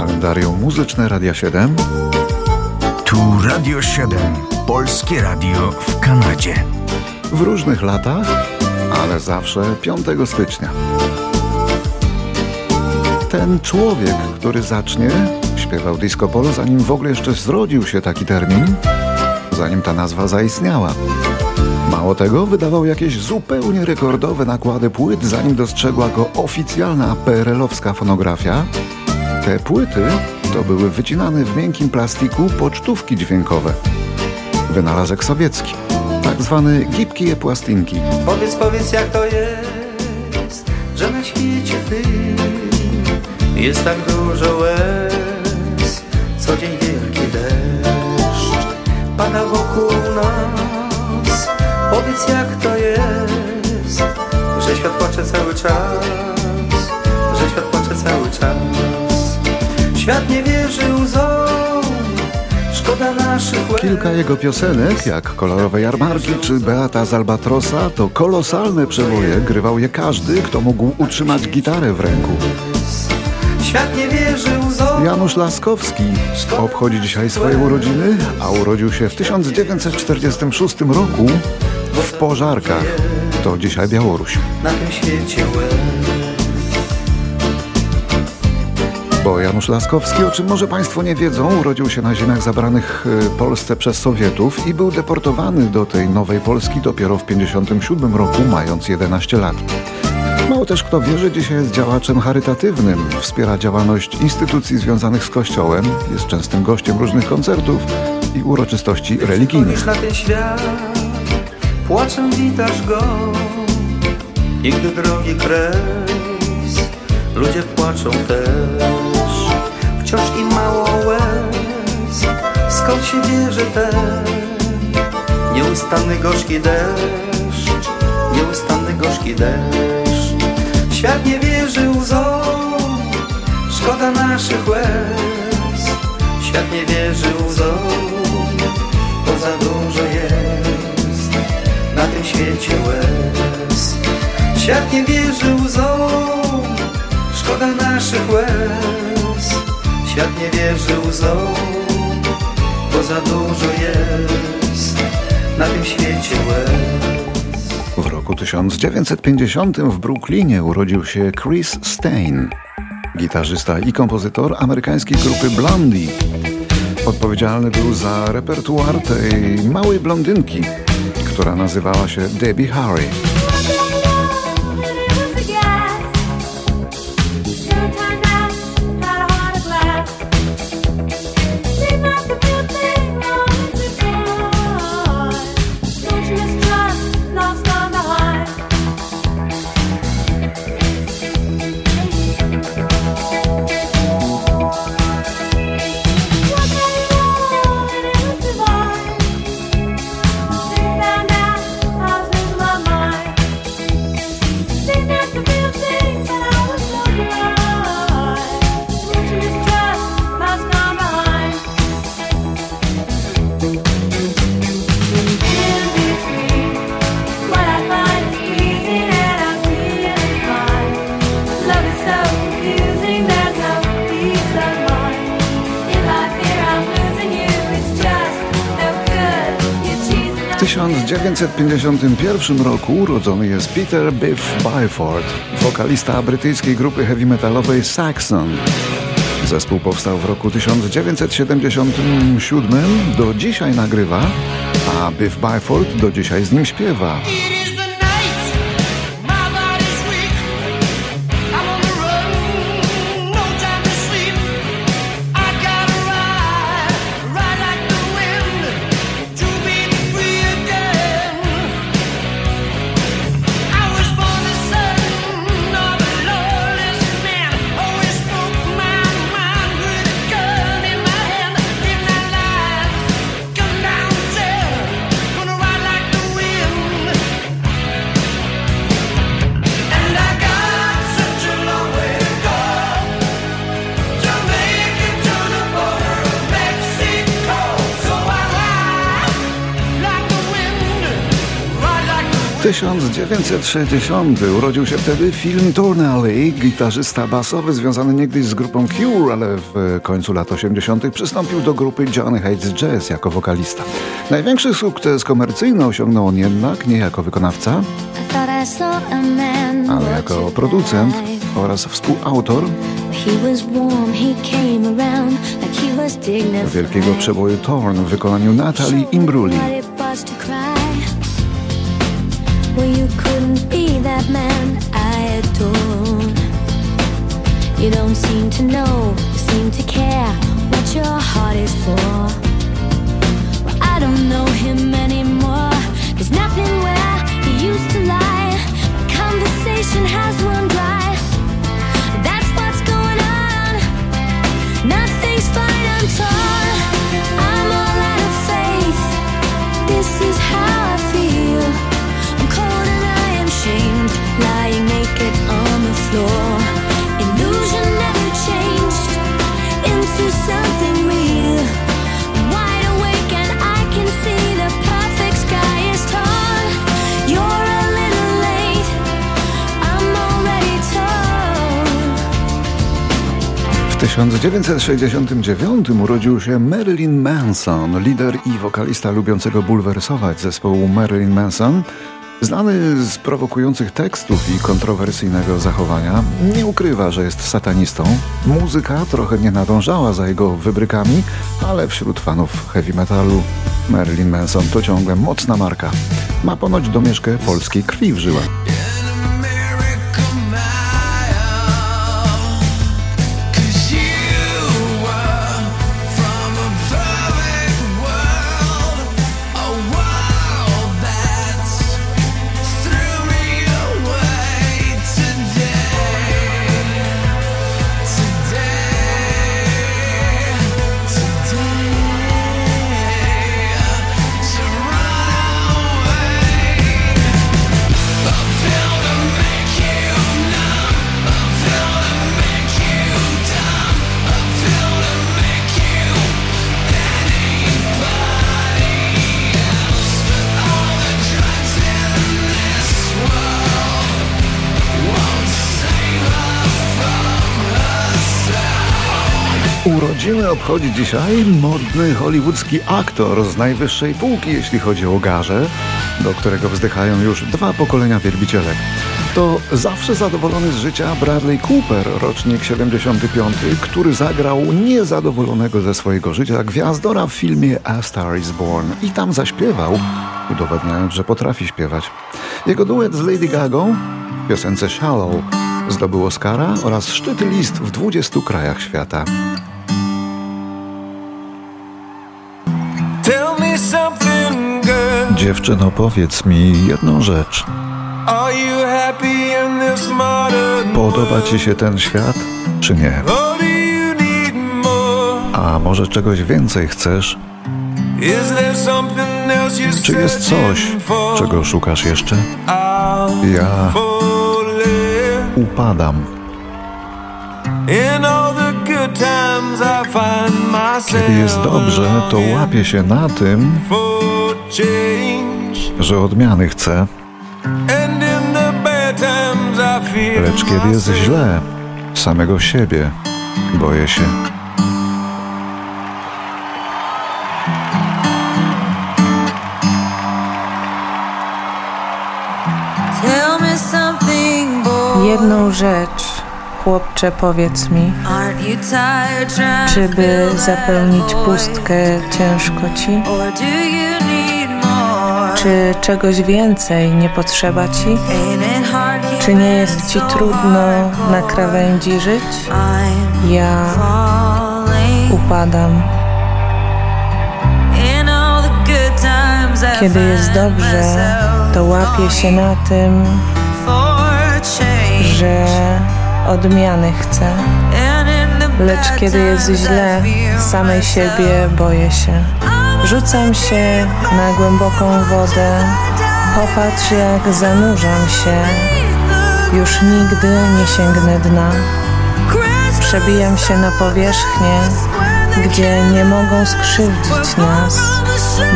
Kalendarium muzyczne Radia 7. Tu Radio 7, polskie radio w Kanadzie. W różnych latach, ale zawsze 5 stycznia. Ten człowiek, który zacznie, śpiewał disco polo, zanim w ogóle jeszcze zrodził się taki termin, zanim ta nazwa zaistniała. Mało tego, wydawał jakieś zupełnie rekordowe nakłady płyt, zanim dostrzegła go oficjalna PRL-owska fonografia. Te płyty to były wycinane w miękkim plastiku pocztówki dźwiękowe. Wynalazek sowiecki, tak zwane gibkie płastinki. Powiedz, powiedz jak to jest, że na świecie tym jest tak dużo łez. Co dzień wielki deszcz pada wokół nas. Powiedz jak to jest, że świat płacze cały czas, że świat płacze cały czas. Świat nie wierzy łzom, szkoda naszych. Kilka jego piosenek, jak Kolorowe Jarmarki czy Beata z Albatrosa, to kolosalne przeboje, grywał je każdy, kto mógł utrzymać gitarę w ręku. Świat nie wierzy łzom. Janusz Laskowski obchodzi dzisiaj swoje urodziny, a urodził się w 1946 roku w Pożarkach. To dzisiaj Białoruś. na tym świecie. Janusz Laskowski, o czym może Państwo nie wiedzą, urodził się na ziemiach zabranych y, Polsce przez Sowietów i był deportowany do tej nowej Polski dopiero w 1957 roku, mając 11 lat. Mało też kto wie, że dzisiaj jest działaczem charytatywnym, wspiera działalność instytucji związanych z Kościołem, jest częstym gościem różnych koncertów i uroczystości religijnych. Na ten świat, płaczem witasz go. I gdy drogi kres, ludzie płaczą też. Wciąż im mało łez, skąd się bierze ten nieustanny gorzki deszcz, nieustanny gorzki deszcz. Świat nie wierzy łzom, szkoda naszych łez. Świat nie wierzy łzom, bo za dużo jest na tym świecie łez. Świat nie wierzy łzom, szkoda naszych łez. Świat nie wierzy łzom, bo za dużo jest na tym świecie łez. W roku 1950 w Brooklynie urodził się Chris Stein, gitarzysta i kompozytor amerykańskiej grupy Blondie. Odpowiedzialny był za repertuar tej małej blondynki, która nazywała się Debbie Harry. 1951 roku urodzony jest Peter Biff Byford, wokalista brytyjskiej grupy heavy metalowej Saxon. Zespół powstał w roku 1977, do dzisiaj nagrywa, a Biff Byford do dzisiaj z nim śpiewa. 1960 urodził się wtedy Phil Tornelli, gitarzysta basowy związany niegdyś z grupą Cure, ale w końcu lat 80. przystąpił do grupy John Hates Jazz jako wokalista. Największy sukces komercyjny osiągnął on jednak nie jako wykonawca, ale jako producent oraz współautor wielkiego przeboju Torn w wykonaniu Natalie Imbrugli. Well, you couldn't be that man I adore. You don't seem to know, seem to care what your heart is for. W 1969 urodził się Marilyn Manson, lider i wokalista lubiącego bulwersować zespołu Marilyn Manson. Znany z prowokujących tekstów i kontrowersyjnego zachowania, nie ukrywa, że jest satanistą. Muzyka trochę nie nadążała za jego wybrykami, ale wśród fanów heavy metalu Marilyn Manson to ciągle mocna marka. Ma ponoć domieszkę polskiej krwi w żyłach. Urodziny obchodzi dzisiaj modny hollywoodzki aktor z najwyższej półki, jeśli chodzi o garze, do którego wzdychają już dwa pokolenia wielbicielek. To zawsze zadowolony z życia Bradley Cooper, rocznik 75, który zagrał niezadowolonego ze swojego życia gwiazdora w filmie A Star is Born i tam zaśpiewał, udowadniając, że potrafi śpiewać. Jego duet z Lady Gagą w piosence Shallow zdobył Oscara oraz szczyty list w 20 krajach świata. Dziewczyno, powiedz mi jedną rzecz. Podoba ci się ten świat, czy nie? A może czegoś więcej chcesz? Czy jest coś, czego szukasz jeszcze? Ja upadam. Kiedy jest dobrze, to łapię się na tym, że odmiany chcę. Lecz kiedy jest źle, samego siebie boję się. Jedną rzecz, chłopcze, powiedz mi, czy by zapełnić pustkę ciężko ci? Czy czegoś więcej nie potrzeba ci? Czy nie jest ci trudno na krawędzi żyć? Ja upadam. Kiedy jest dobrze, to łapię się na tym, że odmiany chcę. Lecz kiedy jest źle, samej siebie boję się. Rzucam się na głęboką wodę, popatrz jak zanurzam się. Już nigdy nie sięgnę dna. Przebijam się na powierzchnię, gdzie nie mogą skrzywdzić nas,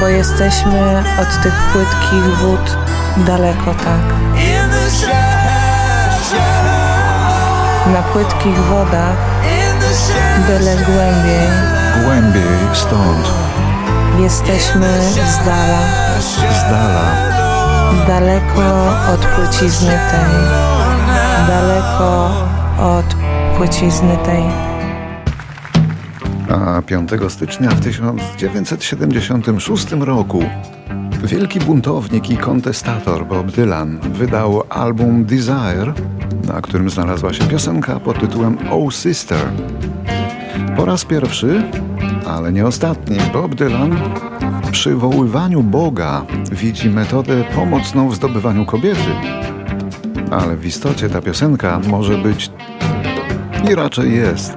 bo jesteśmy od tych płytkich wód daleko tak. Na płytkich wodach, byle głębiej, Głębiej stąd, jesteśmy z dala, z dala, daleko od płycizny tej, daleko od płycizny tej. A 5 stycznia w 1976 roku wielki buntownik i kontestator Bob Dylan wydał album Desire, na którym znalazła się piosenka pod tytułem Oh Sister. Po raz pierwszy, ale nie ostatni, Bob Dylan w przywoływaniu Boga widzi metodę pomocną w zdobywaniu kobiety. Ale w istocie ta piosenka może być i raczej jest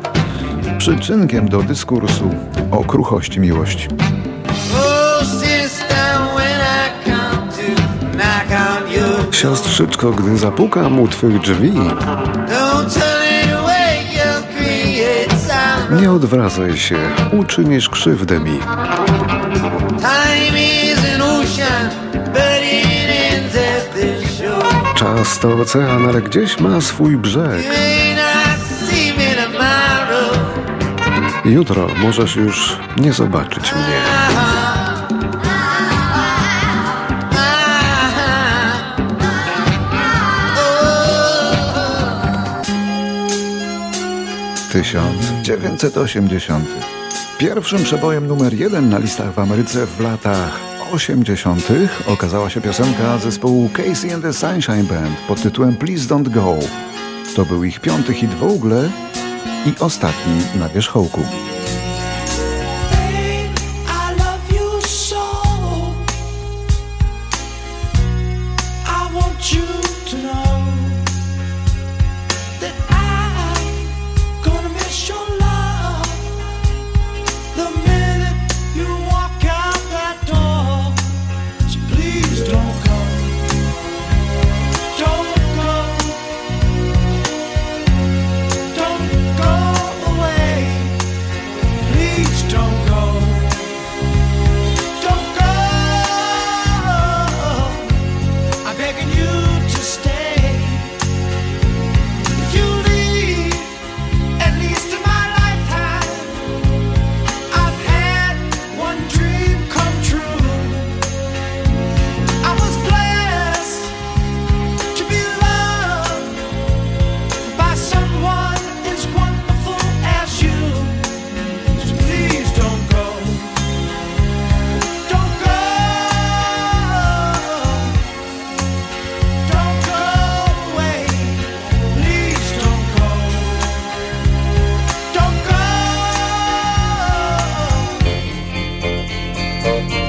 przyczynkiem do dyskursu o kruchości miłości. Siostrzyczko, gdy zapukam u twych drzwi, nie odwracaj się, uczynisz krzywdę mi. Czas to ocean, ale gdzieś ma swój brzeg. Jutro możesz już nie zobaczyć mnie. Tysiąc dziewięćset Pierwszym przebojem numer jeden na listach w Ameryce w latach 80. okazała się piosenka zespołu Casey and the Sunshine Band pod tytułem Please Don't Go. To był ich piąty hit w ogóle i ostatni na wierzchołku.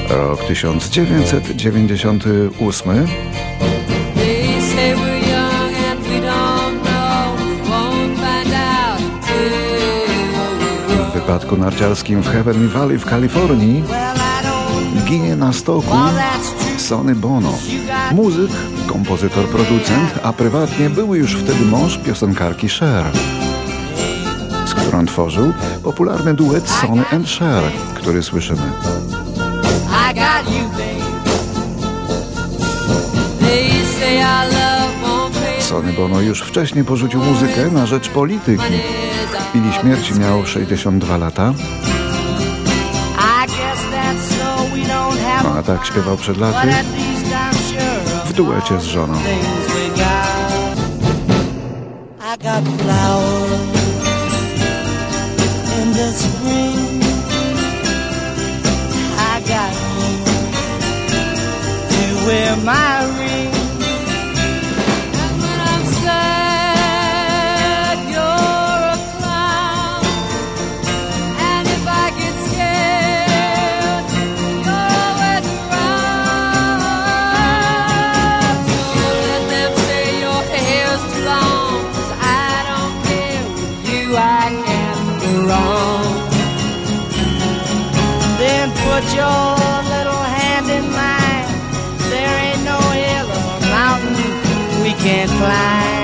We grow. W wypadku narciarskim w Heavenly Valley w Kalifornii ginie na stoku. Sonny Bono. Muzyk, kompozytor, producent, a prywatnie był już wtedy mąż piosenkarki Cher, z którą tworzył popularny duet Sonny and Cher, który słyszymy. I got you, babe. They say our love. Sonny Bono już wcześniej porzucił muzykę na rzecz polityki. W chwili śmierci miał 62 lata, I have a tak śpiewał przed laty w duecie z żoną. I got flowers put your little hand in mine. There ain't no hill or mountain we can't climb.